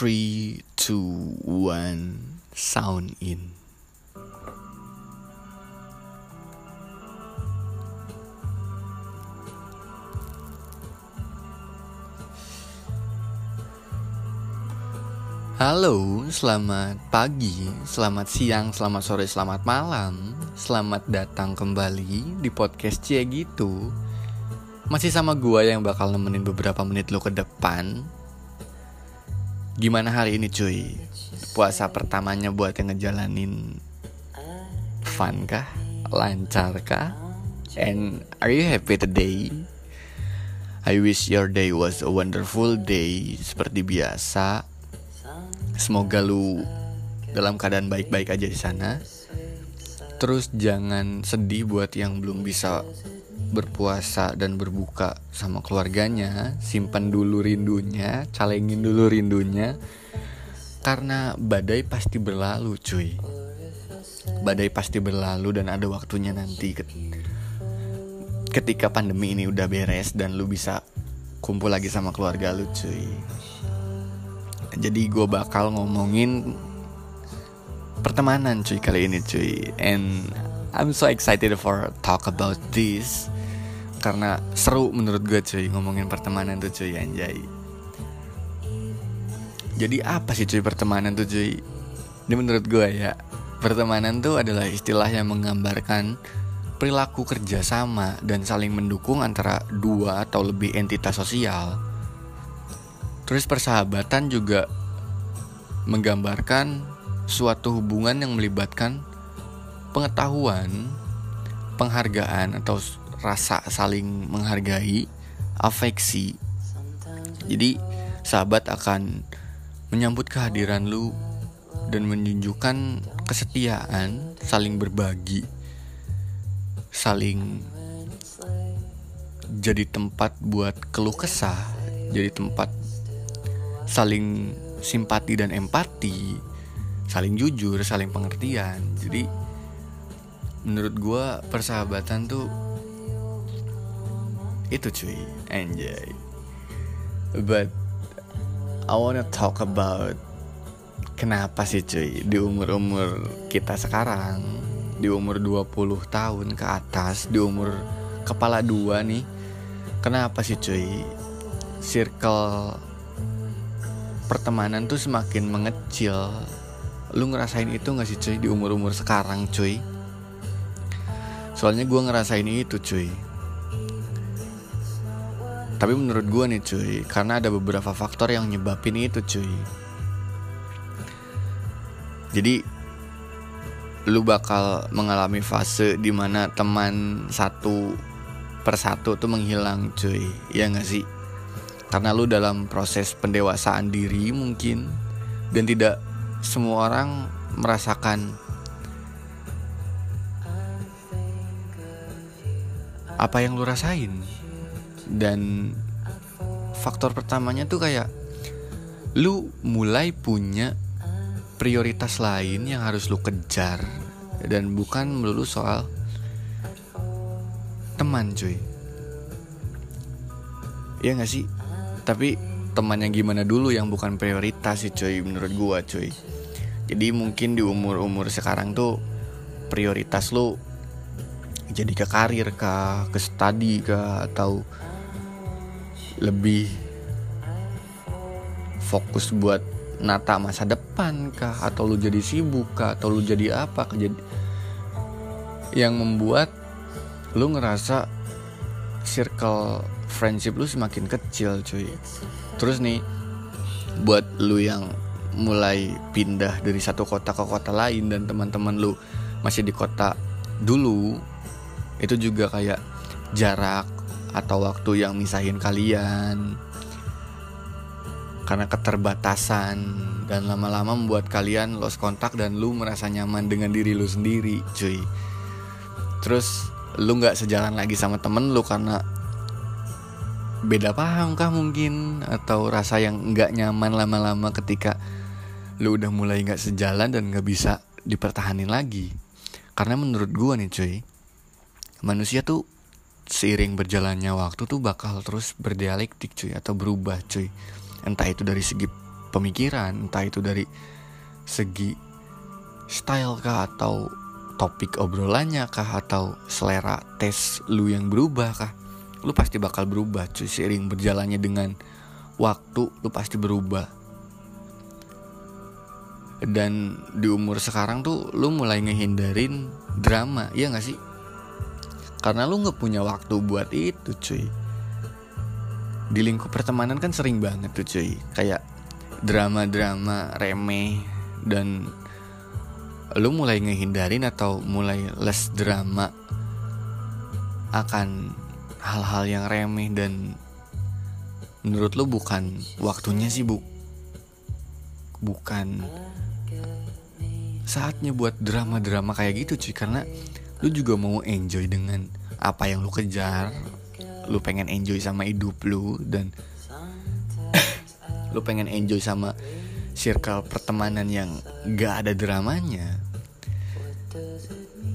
3, 2, 1 Sound in. Halo, selamat pagi, selamat siang, selamat sore, selamat malam. Selamat datang kembali di podcast Cie gitu. Masih sama gua yang bakal nemenin beberapa menit lo ke depan Gimana hari ini cuy? Puasa pertamanya buat yang ngejalanin Fun kah? Lancar kah? And are you happy today? I wish your day was a wonderful day Seperti biasa Semoga lu dalam keadaan baik-baik aja di sana. Terus jangan sedih buat yang belum bisa berpuasa dan berbuka sama keluarganya. Simpan dulu rindunya, calengin dulu rindunya. Karena badai pasti berlalu, cuy. Badai pasti berlalu dan ada waktunya nanti ketika pandemi ini udah beres dan lu bisa kumpul lagi sama keluarga lu, cuy jadi gue bakal ngomongin pertemanan cuy kali ini cuy and I'm so excited for talk about this karena seru menurut gue cuy ngomongin pertemanan tuh cuy anjay. Jadi apa sih cuy pertemanan tuh cuy? Ini menurut gue ya pertemanan tuh adalah istilah yang menggambarkan perilaku kerjasama dan saling mendukung antara dua atau lebih entitas sosial. Terus persahabatan juga menggambarkan suatu hubungan yang melibatkan pengetahuan, penghargaan atau rasa saling menghargai, afeksi. Jadi sahabat akan menyambut kehadiran lu dan menunjukkan kesetiaan, saling berbagi, saling jadi tempat buat keluh kesah, jadi tempat saling simpati dan empati, saling jujur, saling pengertian. Jadi menurut gue persahabatan tuh itu cuy, enjoy. But I wanna talk about kenapa sih cuy di umur-umur kita sekarang, di umur 20 tahun ke atas, di umur kepala dua nih, kenapa sih cuy circle pertemanan tuh semakin mengecil? Lu ngerasain itu gak sih cuy di umur-umur sekarang cuy? Soalnya gue ngerasain itu cuy tapi menurut gue nih cuy karena ada beberapa faktor yang nyebabin itu cuy. Jadi lu bakal mengalami fase di mana teman satu persatu tuh menghilang cuy. Ya gak sih? Karena lu dalam proses pendewasaan diri mungkin dan tidak semua orang merasakan. Apa yang lu rasain dan faktor pertamanya tuh kayak lu mulai punya prioritas lain yang harus lu kejar. Dan bukan melulu soal teman cuy. Ya gak sih? Tapi teman yang gimana dulu yang bukan prioritas sih cuy menurut gua cuy. Jadi mungkin di umur-umur sekarang tuh prioritas lu jadi ke karir kah ke studi kah atau lebih fokus buat nata masa depan kah? Atau lu jadi sibuk kah? Atau lu jadi apa jadi yang membuat lu ngerasa circle friendship lu semakin kecil cuy. Terus nih buat lu yang mulai pindah dari satu kota ke kota lain dan teman-teman lu masih di kota dulu itu juga kayak jarak atau waktu yang misahin kalian. Karena keterbatasan dan lama-lama membuat kalian lost kontak dan lu merasa nyaman dengan diri lu sendiri cuy. Terus lu nggak sejalan lagi sama temen lu karena beda paham kah mungkin? Atau rasa yang nggak nyaman lama-lama ketika lu udah mulai nggak sejalan dan nggak bisa dipertahanin lagi? Karena menurut gua nih cuy manusia tuh seiring berjalannya waktu tuh bakal terus berdialektik cuy atau berubah cuy. Entah itu dari segi pemikiran entah itu dari segi style kah atau topik obrolannya kah atau selera tes lu yang berubah kah. Lu pasti bakal berubah cuy seiring berjalannya dengan waktu lu pasti berubah. Dan di umur sekarang tuh lu mulai ngehindarin drama iya gak sih karena lu nggak punya waktu buat itu cuy. Di lingkup pertemanan kan sering banget tuh cuy. Kayak drama-drama remeh dan lu mulai ngehindarin atau mulai less drama akan hal-hal yang remeh dan menurut lu bukan waktunya sih bu. Bukan saatnya buat drama-drama kayak gitu cuy. Karena lu juga mau enjoy dengan apa yang lu kejar. Lu pengen enjoy sama hidup lu dan lu pengen enjoy sama circle pertemanan yang gak ada dramanya.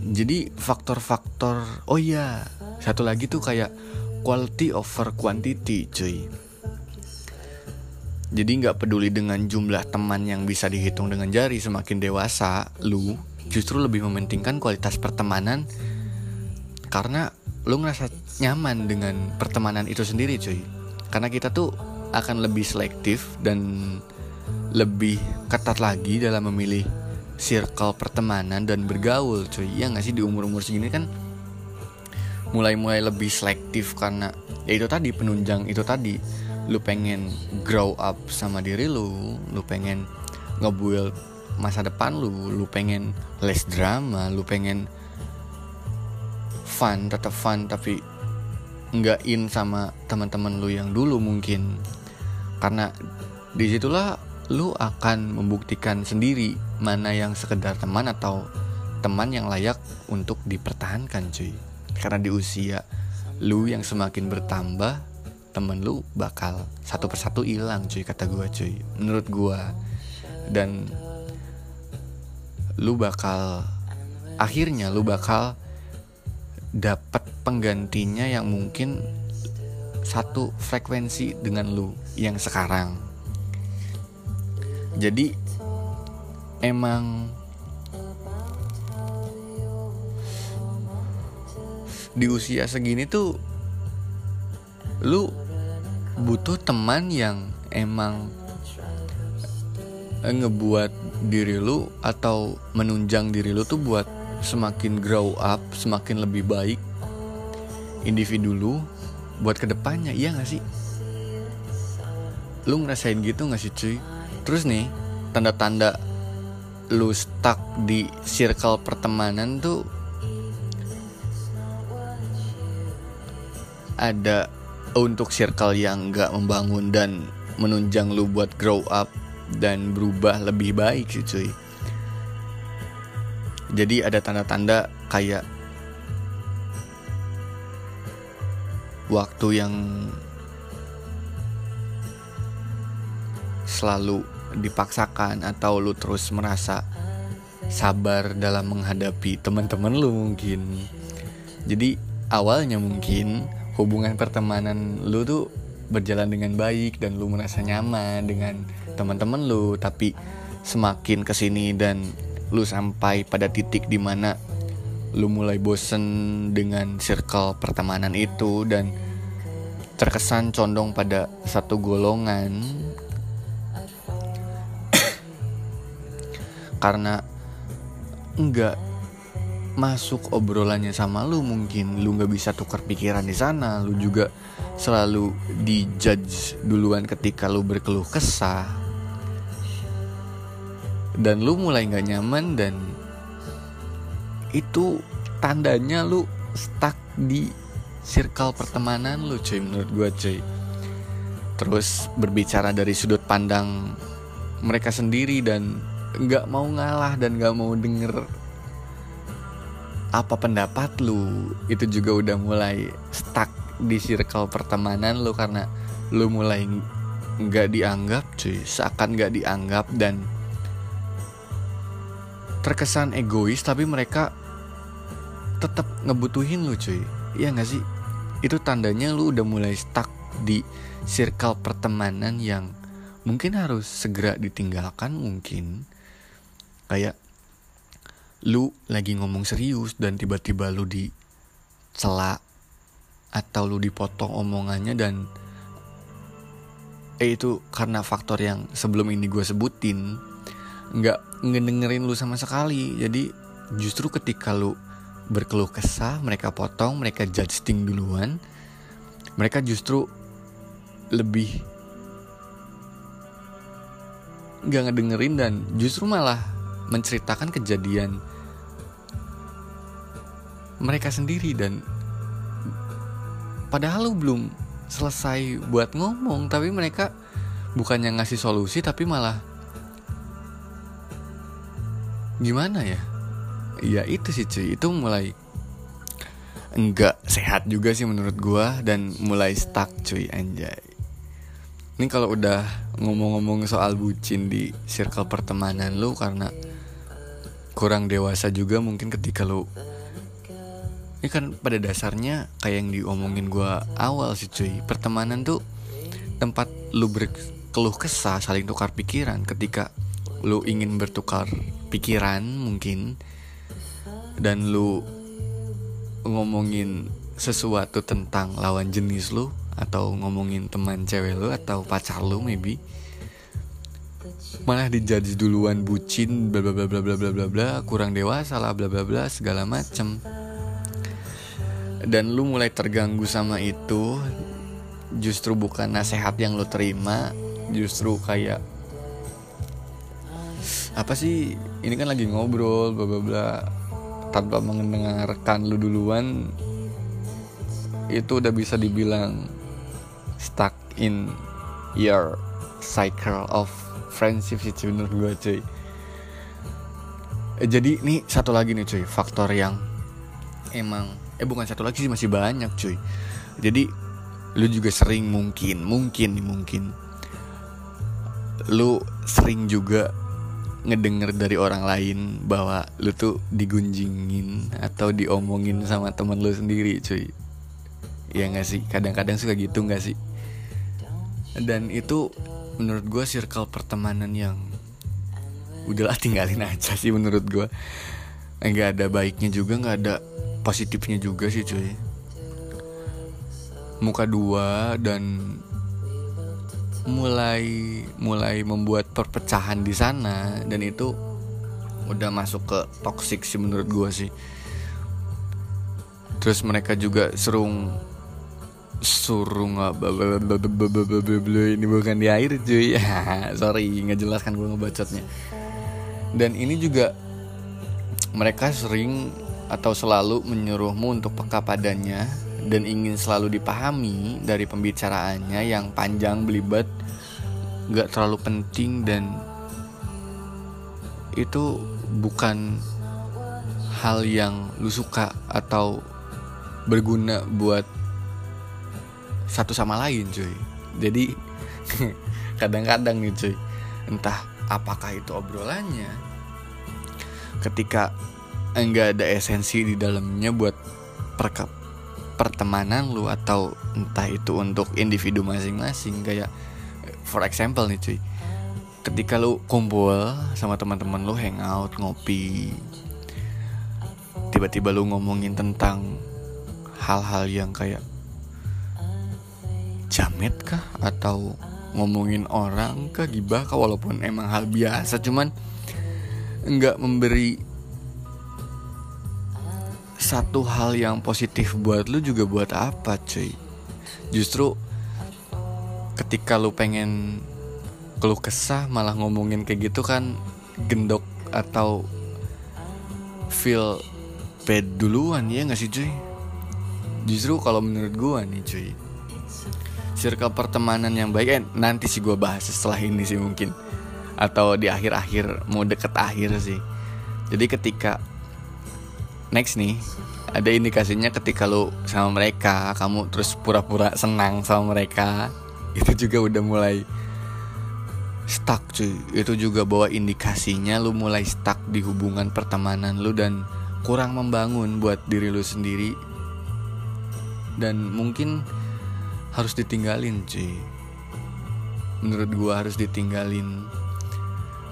Jadi faktor-faktor oh iya satu lagi tuh kayak quality over quantity cuy. Jadi nggak peduli dengan jumlah teman yang bisa dihitung dengan jari semakin dewasa lu justru lebih mementingkan kualitas pertemanan karena lu ngerasa nyaman dengan pertemanan itu sendiri cuy. Karena kita tuh akan lebih selektif dan lebih ketat lagi dalam memilih circle pertemanan dan bergaul cuy. Ya nggak sih? Di umur umur segini kan mulai-mulai lebih selektif karena ya itu tadi penunjang itu tadi. Lu pengen grow up sama diri lu lu pengen ngebuild masa depan lu lu pengen less drama lu pengen fun tetap fun tapi nggak in sama teman-teman lu yang dulu mungkin. Karena di situlah lu akan membuktikan sendiri mana yang sekedar teman atau teman yang layak untuk dipertahankan cuy. Karena di usia lu yang semakin bertambah temen lu bakal satu persatu hilang cuy kata gue cuy. Menurut gue dan lu bakal akhirnya lu bakal dapat penggantinya yang mungkin satu frekuensi dengan lu yang sekarang. Jadi emang di usia segini tuh lu butuh teman yang emang ngebuat diri lu atau menunjang diri lu tuh buat semakin grow up, semakin lebih baik individu lu buat ke depannya, iya gak sih? Lu ngerasain gitu gak sih cuy? Terus nih, tanda-tanda lu stuck di circle pertemanan tuh ada untuk circle yang gak membangun dan menunjang lu buat grow up dan berubah lebih baik sih cuy. Jadi ada tanda-tanda kayak waktu yang selalu dipaksakan atau lu terus merasa sabar dalam menghadapi teman-teman lu mungkin. Jadi awalnya mungkin hubungan pertemanan lu tuh berjalan dengan baik dan lu merasa nyaman dengan teman-teman lu tapi semakin ke sini dan lu sampai pada titik di mana lu mulai bosen dengan circle pertemanan itu dan terkesan condong pada satu golongan. Karena enggak masuk obrolannya sama lu mungkin lu nggak bisa tukar pikiran di sana. Lu juga selalu dijudge duluan ketika lu berkeluh kesah dan lu mulai nggak nyaman dan itu tandanya lu stuck di circle pertemanan lu cuy menurut gua cuy. Terus berbicara dari sudut pandang mereka sendiri dan nggak mau ngalah dan nggak mau denger apa pendapat lu itu juga udah mulai stuck di circle pertemanan lu karena lu mulai nggak dianggap cuy. Seakan nggak dianggap dan terkesan egois tapi mereka tetap ngebutuhin lu cuy. Iya nggak sih? Itu tandanya lu udah mulai stuck di circle pertemanan yang mungkin harus segera ditinggalkan mungkin. Kayak lu lagi ngomong serius dan tiba-tiba lu dicela atau lu dipotong omongannya dan eh itu karena faktor yang sebelum ini gue sebutin nggak ngedengerin lu sama sekali. Jadi justru ketika lu berkeluh kesah mereka potong mereka judging duluan mereka justru lebih nggak ngedengerin dan justru malah menceritakan kejadian mereka sendiri dan padahal lu belum selesai buat ngomong tapi mereka bukannya ngasih solusi tapi malah gimana ya? Ya itu sih cuy. Itu mulai enggak sehat juga sih menurut gua dan mulai stuck cuy anjay. Ini kalau udah ngomong-ngomong soal bucin di circle pertemanan lu karena kurang dewasa juga mungkin ketika lu ini kan pada dasarnya kayak yang diomongin gua awal sih cuy. Pertemanan tuh tempat lu berkeluh kesah saling tukar pikiran ketika lu ingin bertukar pikiran mungkin dan lu ngomongin sesuatu tentang lawan jenis lu atau ngomongin teman cewek lu atau pacar lu maybe. Malah dijudge duluan bucin bla bla bla bla bla bla bla bla kurang dewasa lah bla bla bla segala macem. Dan lu mulai terganggu sama itu justru bukan nasihat yang lu terima justru kayak apa sih? Ini kan lagi ngobrol bla bla bla. Tanpa mendengarkan lu duluan itu udah bisa dibilang stuck in your cycle of friendship sih menurut gue cuy. Eh, jadi ini satu lagi nih cuy faktor yang emang eh bukan satu lagi sih masih banyak cuy. Jadi lu juga sering mungkin mungkin mungkin lu sering juga ngedenger dari orang lain bahwa lu tuh digunjingin atau diomongin sama temen lu sendiri cuy. Ya gak sih? Kadang-kadang suka gitu gak sih? Dan itu menurut gue circle pertemanan yang udahlah tinggalin aja sih menurut gue nggak ada baiknya juga nggak ada positifnya juga sih cuy. Muka dua dan mulai mulai membuat perpecahan di sana dan itu udah masuk ke toxic sih menurut gue sih. Terus mereka juga serung surung ini bukan di air cuy. Sorry nggak jelaskan gue ngebacotnya. Dan ini juga mereka sering atau selalu menyuruhmu untuk peka padanya dan ingin selalu dipahami dari pembicaraannya yang panjang belibet gak terlalu penting dan itu bukan hal yang lu suka atau berguna buat satu sama lain cuy. Jadi kadang-kadang nih cuy entah apakah itu obrolannya ketika enggak ada esensi di dalamnya buat perkap pertemanan lu atau entah itu untuk individu masing-masing kayak for example nih cuy. Ketika lu kumpul sama teman-teman lu hangout ngopi tiba-tiba lu ngomongin tentang hal-hal yang kayak jamet kah? Atau ngomongin orang kah? Gibah kah? Walaupun emang hal biasa cuman nggak memberi satu hal yang positif buat lu juga buat apa cuy? Justru ketika lu pengen keluh kesah malah ngomongin kayak gitu kan gendok atau feel bad duluan ya gak sih cuy? Justru kalau menurut gua nih cuy circle pertemanan yang baik eh, nanti sih gua bahas setelah ini sih mungkin. Atau di akhir-akhir mau deket akhir sih. Jadi ketika next nih ada indikasinya ketika lu sama mereka kamu terus pura-pura senang sama mereka itu juga udah mulai stuck cuy. Itu juga bawa indikasinya lu mulai stuck di hubungan pertemanan lu dan kurang membangun buat diri lu sendiri. Dan mungkin harus ditinggalin cuy. Menurut gue harus ditinggalin.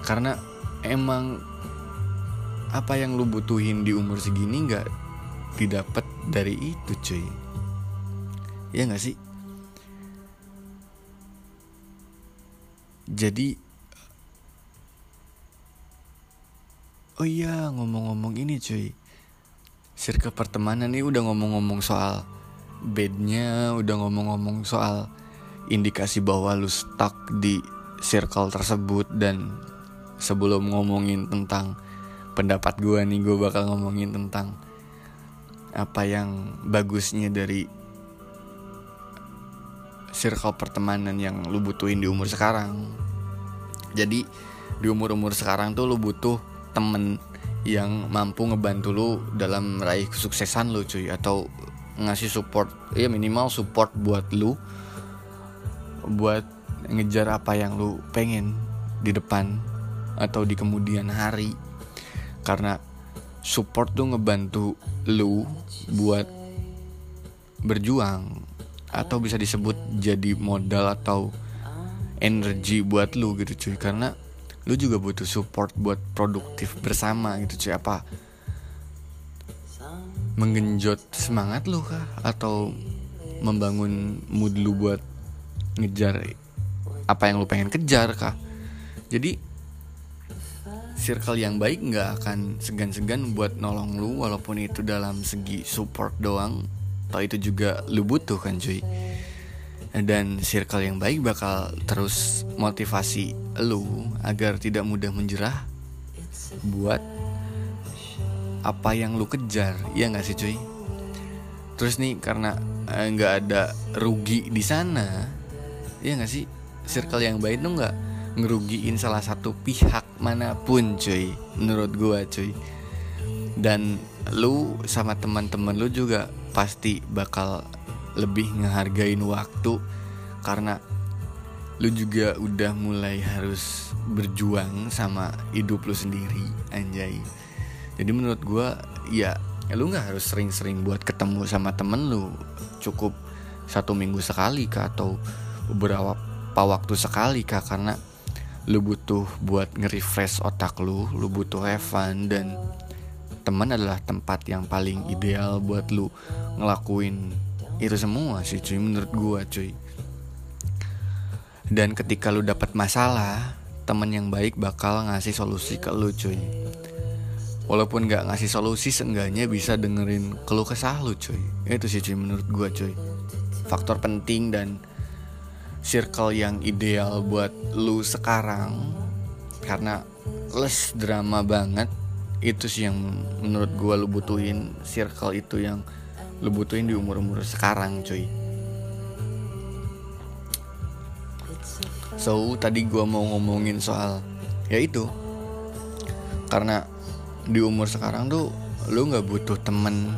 Karena emang apa yang lu butuhin di umur segini nggak didapat dari itu cuy. Ya nggak sih? Jadi oh iya ngomong-ngomong ini cuy. Circle pertemanan ini udah ngomong-ngomong soal bednya udah ngomong-ngomong soal indikasi bahwa lu stuck di circle tersebut dan sebelum ngomongin tentang pendapat gue nih gue bakal ngomongin tentang apa yang bagusnya dari circle pertemanan yang lu butuhin di umur sekarang. Jadi di umur-umur sekarang tuh lu butuh temen yang mampu ngebantu lu dalam meraih kesuksesan lu cuy. Atau ngasih support ya minimal support buat lu buat ngejar apa yang lu pengen di depan atau di kemudian hari karena support tuh ngebantu lu buat berjuang atau bisa disebut jadi modal atau energi buat lu gitu cuy. Karena lu juga butuh support buat produktif bersama gitu cuy. Apa menggenjot semangat lu kah? Atau membangun mood lu buat ngejar apa yang lu pengen kejar kah? Jadi circle yang baik nggak akan segan-segan buat nolong lu walaupun itu dalam segi support doang. Atau itu juga lu butuh kan cuy. Dan circle yang baik bakal terus motivasi lu agar tidak mudah menjerah buat apa yang lu kejar. Ya nggak sih cuy? Terus nih karena eh, nggak eh, ada rugi di sana ya nggak sih? Circle yang baik tuh nggak ngerugiin salah satu pihak mana pun cuy. Menurut gua cuy. Dan lu sama teman-teman lu juga pasti bakal lebih ngehargain waktu karena lu juga udah mulai harus berjuang sama hidup lu sendiri anjay. Jadi menurut gua ya lu nggak harus sering-sering buat ketemu sama temen lu. Cukup satu minggu sekali kah atau beberapa waktu sekali kah? Karena lu butuh buat nge-refresh otak lu, lu butuh have fun dan teman adalah tempat yang paling ideal buat lu ngelakuin itu semua sih cuy menurut gua cuy. Dan ketika lu dapat masalah, teman yang baik bakal ngasih solusi ke lu cuy. Walaupun gak ngasih solusi, seenggaknya bisa dengerin keluh kesah lu cuy. Itu sih cuy menurut gua cuy. Faktor penting dan circle yang ideal buat lu sekarang karena less drama banget itu sih yang menurut gue lu butuhin circle itu yang lu butuhin di umur-umur sekarang cuy. So tadi gue mau ngomongin soal ya itu. Karena di umur sekarang tuh lu nggak butuh temen.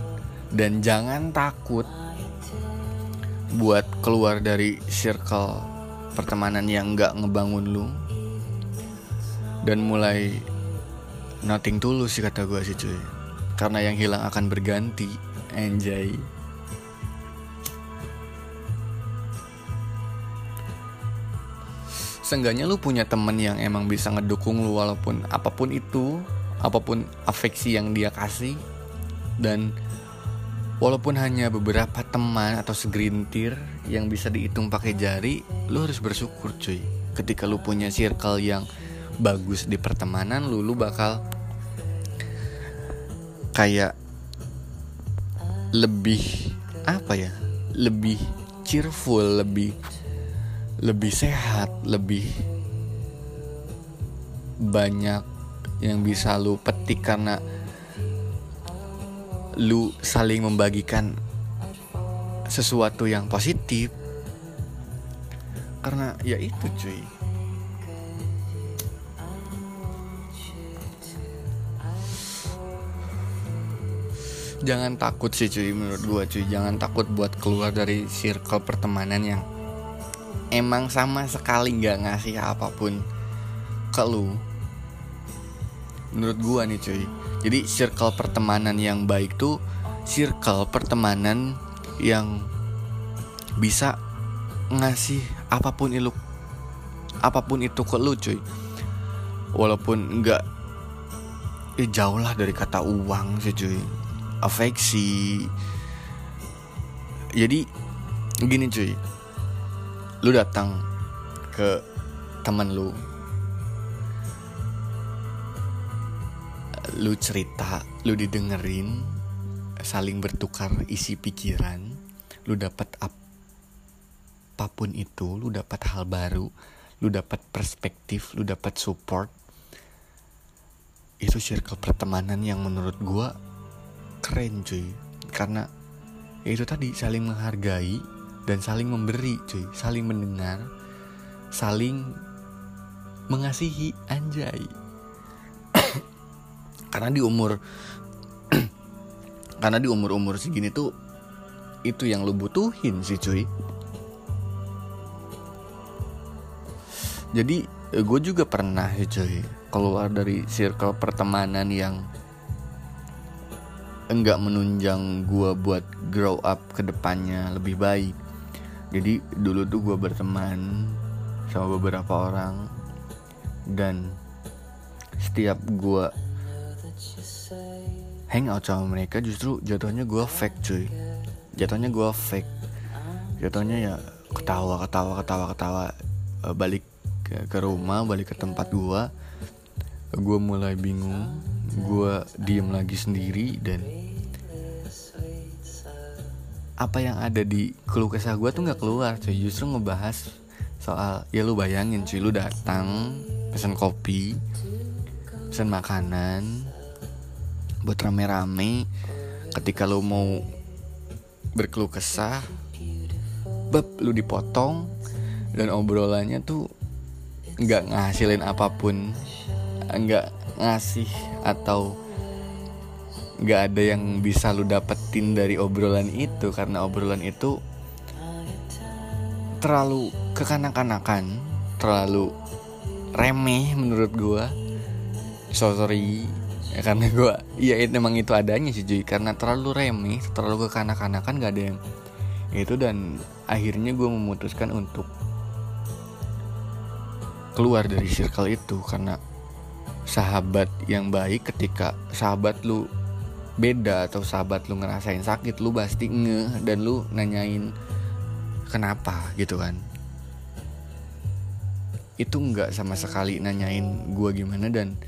Dan jangan takut buat keluar dari circle pertemanan yang nggak ngebangun lu. Dan mulai nothing tulus sih kata gue sih cuy. Karena yang hilang akan berganti enjoy Seenggaknya lu punya temen yang emang bisa ngedukung lu walaupun apa pun itu Apa pun afeksi yang dia kasih Dan Walaupun hanya beberapa teman atau segelintir yang bisa dihitung pakai jari, lu harus bersyukur cuy. Ketika lu punya circle yang bagus di pertemanan lu, lu bakal kayak lebih apa ya? Lebih cheerful, lebih lebih sehat, lebih banyak yang bisa lu petik karena lu saling membagikan sesuatu yang positif. Karena ya itu cuy. Jangan takut sih cuy menurut gua cuy. Jangan takut buat keluar dari circle pertemanan yang emang sama sekali nggak ngasih apa pun ke lu menurut gua nih cuy. Jadi circle pertemanan yang baik tuh circle pertemanan yang bisa ngasih apa pun lu apa pun itu ke lu cuy. Walaupun enggak eh, jauh lah dari kata uang sih cuy. Afeksi. Jadi gini cuy. Lu datang ke teman lu lu cerita lu didengerin saling bertukar isi pikiran lu dapat apa pun itu lu dapat hal baru lu dapat perspektif lu dapat support. Itu circle pertemanan yang menurut gue keren cuy. Karena ya itu tadi saling menghargai dan saling memberi cuy. Saling mendengar saling mengasihi anjay karena di umur karena di umur umur segini tuh itu yang lu butuhin sih cuy. Jadi gue juga pernah ya cuy keluar dari circle pertemanan yang enggak menunjang gue buat grow up ke depannya lebih baik. Jadi dulu tuh gue berteman sama beberapa orang dan setiap gue hangout sama mereka justru jatuhnya gue fake cuy. Jatuhnya gue fake. Jatuhnya ya ketawa ketawa ketawa ketawa eh, balik ke, ke rumah balik ke tempat gue gue mulai bingung. Gue diem lagi sendiri dan apa yang ada di keluh kesah gue tuh nggak keluar cuy. Justru ngebahas soal ya lu bayangin cuy lu datang pesan kopi pesan makanan buat rame-rame. Ketika lu mau berkeluh kesah bab lu dipotong. Dan obrolannya tuh nggak ngasilin apa pun. Nggak ngasih atau nggak ada yang bisa lu dapetin dari obrolan itu. Karena obrolan itu terlalu kekanak-kanakan terlalu remeh menurut gua. So sorry ya karena iya itu memang itu adanya sih cuy karena terlalu remeh terlalu kekanak-kanakan gak ada yang itu dan akhirnya gue memutuskan untuk keluar dari circle itu. Karena sahabat yang baik ketika sahabat lu beda atau sahabat lu ngerasain sakit lu pasti nge dan lu nanyain kenapa gitu kan. Itu nggak sama sekali nanyain gua gimana dan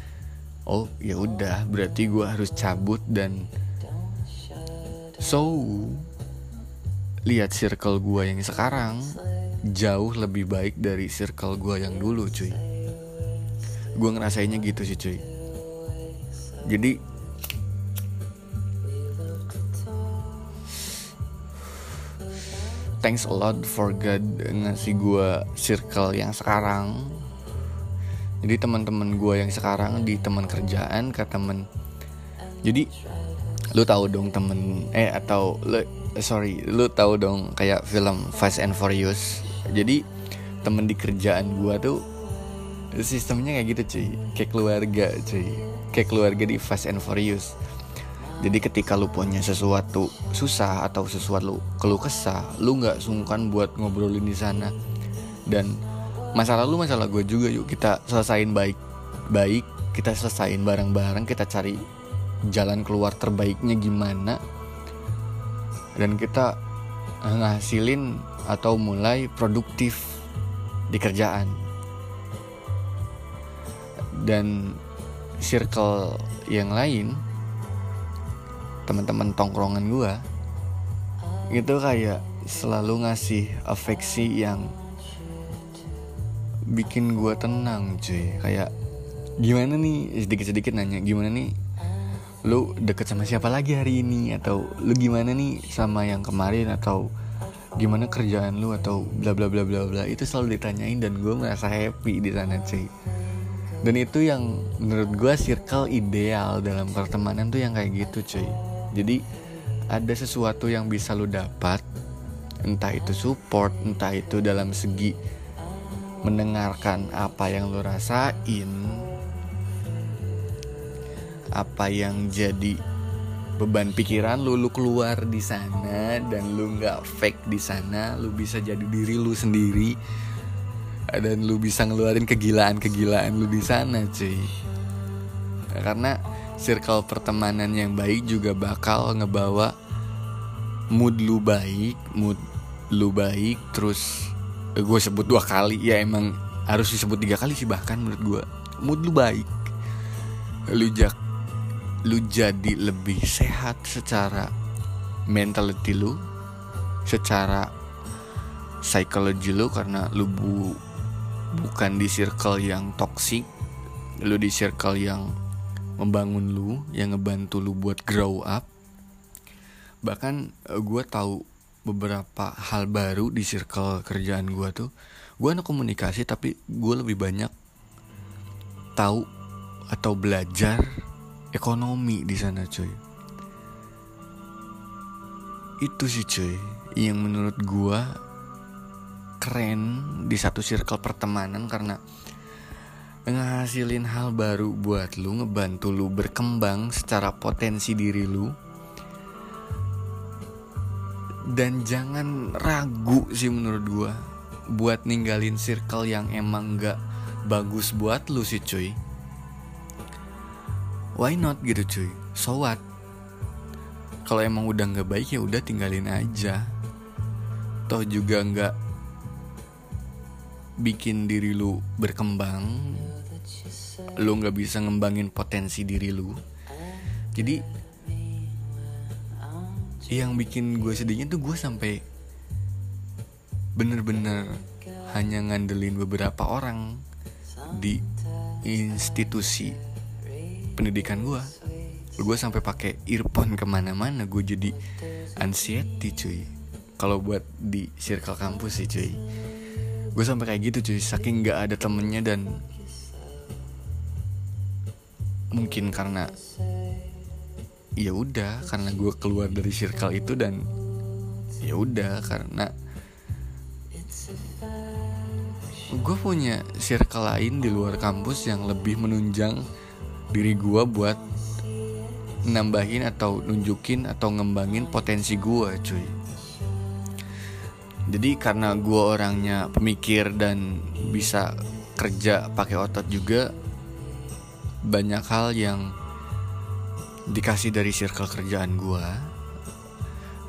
oh ya udah berarti gua harus cabut dan so lihat circle gua yang sekarang jauh lebih baik dari circle gua yang dulu cuy. Gue ngerasainnya gitu sih cuy. Jadi thanks a lot for God ngasih gue circle yang sekarang jadi teman-teman gue yang sekarang di teman kerjaan ke temen jadi lu tahu dong temen eh atau lu sorry lu tahu dong kayak film Fast and Furious. Jadi temen di kerjaan gue tuh sistemnya kayak gitu cuy. Kayak keluarga cuy. Kayak keluarga di Fast and Furious. Jadi ketika lu punya sesuatu susah atau sesuatu lu keluh kesah lu nggak sungkan buat ngobrolin di sana. Dan masalah lu masalah gue juga yuk. Kita selesain baik baik. Kita selesain bareng-bareng. Kita cari jalan keluar terbaiknya gimana. Dan kita ngasilin atau mulai produktif di kerjaan. Dan circle yang lain teman-teman tongkrongan gue itu kayak selalu ngasih afeksi yang bikin gue tenang cuy. Kayak gimana nih? Sedikit-sedikit nanya gimana nih? Lu deket sama siapa lagi hari ini? Atau lu gimana nih sama yang kemarin? Atau gimana kerjaan lu? Atau bla bla bla bla bla. Itu selalu ditanyain dan gue merasa happy di sana cuy. Dan itu yang menurut gue circle ideal dalam pertemanan tuh yang kayak gitu cuy. Jadi ada sesuatu yang bisa lu dapat entah itu support entah itu dalam segi mendengarkan apa yang lu rasain apa yang jadi beban pikiran lu lu keluar di sana dan lu nggak fake di sana lu bisa jadi diri lu sendiri dan lu bisa ngeluarin kegilaan-kegilaan lu di sana cuy. Karena circle pertemanan yang baik juga bakal ngebawa mood lu baik mood lu baik terus gue sebut dua kali ya emang harus disebut tiga kali sih bahkan menurut gue mood lu baik. Lu jak lu jadi lebih sehat secara mentality lu secara psikologi lu karena lu bu bukan di circle yang toxic lu di circle yang membangun lu yang ngebantu lu buat grow up. Bahkan eh, gue tahu beberapa hal baru di circle kerjaan gue tuh. Gue anak komunikasi tapi gue lebih banyak tahu atau belajar ekonomi di sana cuy. Itu sih cuy yang menurut gue keren di satu circle pertemanan karena ngehasilin hal baru buat lu ngebantu lu berkembang secara potensi diri lu dan jangan ragu sih menurut gua buat ninggalin circle yang emang gak bagus buat lu sih cuy. Why not gitu cuy? So what? Kalau emang udah nggak baik ya udah tinggalin aja. Toh juga nggak bikin diri lu berkembang. Lu nggak bisa ngembangin potensi diri lu. Jadi yang bikin gue sedihnya tuh gue sampai bener-bener hanya ngandelin beberapa orang di institusi pendidikan gue gue sampai pakai earphone ke mana-mana gue jadi anxiety cuy. Kalau buat di circle kampus sih cuy. Gue sampai kayak gitu cuy. Saking nggak ada temennya dan mungkin karena ya udah karena gue keluar dari circle itu dan ya udah karena gue punya circle lain di luar kampus yang lebih menunjang diri gue buat nambahin atau nunjukin atau ngembangin potensi gue cuy. Jadi karena gue orangnya pemikir dan bisa kerja pakai otot juga banyak hal yang dikasih dari circle kerjaan gue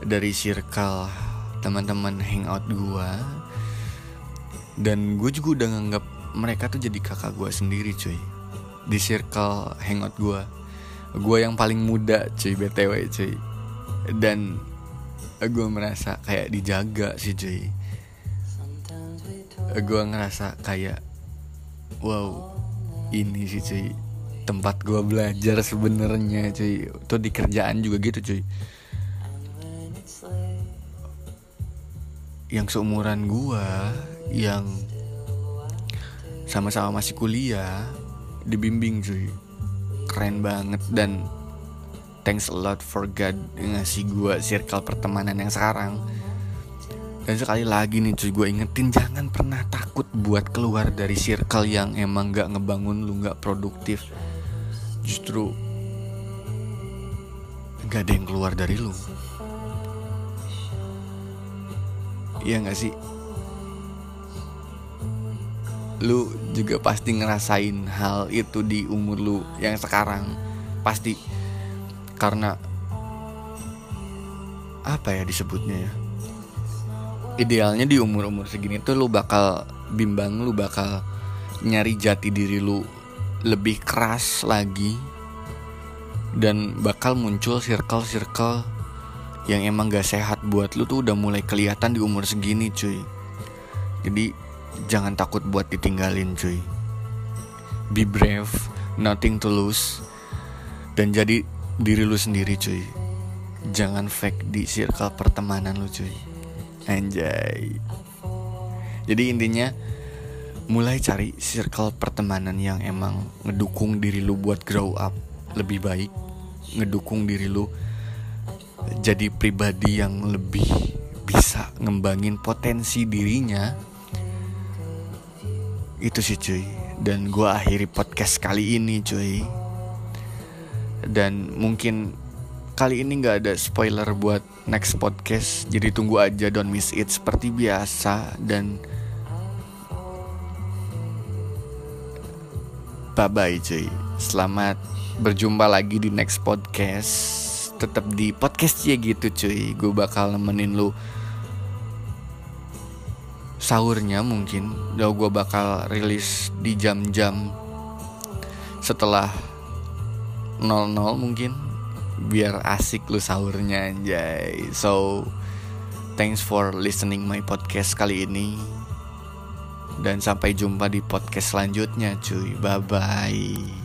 dari circle teman-teman hangout gue dan gue juga udah nganggap mereka tuh jadi kakak gue sendiri cuy. Di circle hangout gue gue yang paling muda cuy btw cuy. Dan gue merasa kayak dijaga sih cuy. Gue ngerasa kayak wow ini sih cuy tempat gue belajar sebenarnya cuy. Itu di kerjaan juga gitu cuy. Yang seumuran gue yang sama-sama masih kuliah dibimbing cuy. Keren banget dan thanks a lot for God ngasih gue circle pertemanan yang sekarang. Dan sekali lagi nih cuy gue ingetin jangan pernah takut buat keluar dari circle yang emang gak ngebangun lu gak produktif justru gak ada yang keluar dari lu. Iya gak sih? Lu juga pasti ngerasain hal itu di umur lu yang sekarang. Pasti. Karena apa ya disebutnya ya? Idealnya di umur-umur segini tuh lu bakal bimbang lu bakal nyari jati diri lu lebih keras lagi dan bakal muncul circle-circle yang emang gak sehat buat lu tuh udah mulai kelihatan di umur segini cuy. Jadi jangan takut buat ditinggalin cuy. Be brave nothing to lose dan jadi diri lu sendiri cuy. Jangan fake di circle pertemanan lu cuy. Anjay. Jadi intinya mulai cari circle pertemanan yang emang ngedukung diri lu buat grow up lebih baik ngedukung diri lu jadi pribadi yang lebih bisa ngembangin potensi dirinya. Itu sih cuy. Dan gue akhiri podcast kali ini cuy. Dan mungkin kali ini nggak ada spoiler buat next podcast. Jadi tunggu aja don't miss it. Seperti biasa dan bye bye cuy. Selamat berjumpa lagi di next podcast. Tetap di podcast ya gitu cuy. Gue bakal nemenin lu sahurnya mungkin. Udah gue bakal rilis di jam-jam setelah 00 mungkin biar asik lu sahurnya anjay. So thanks for listening my podcast kali ini dan sampai jumpa di podcast selanjutnya cuy. Bye bye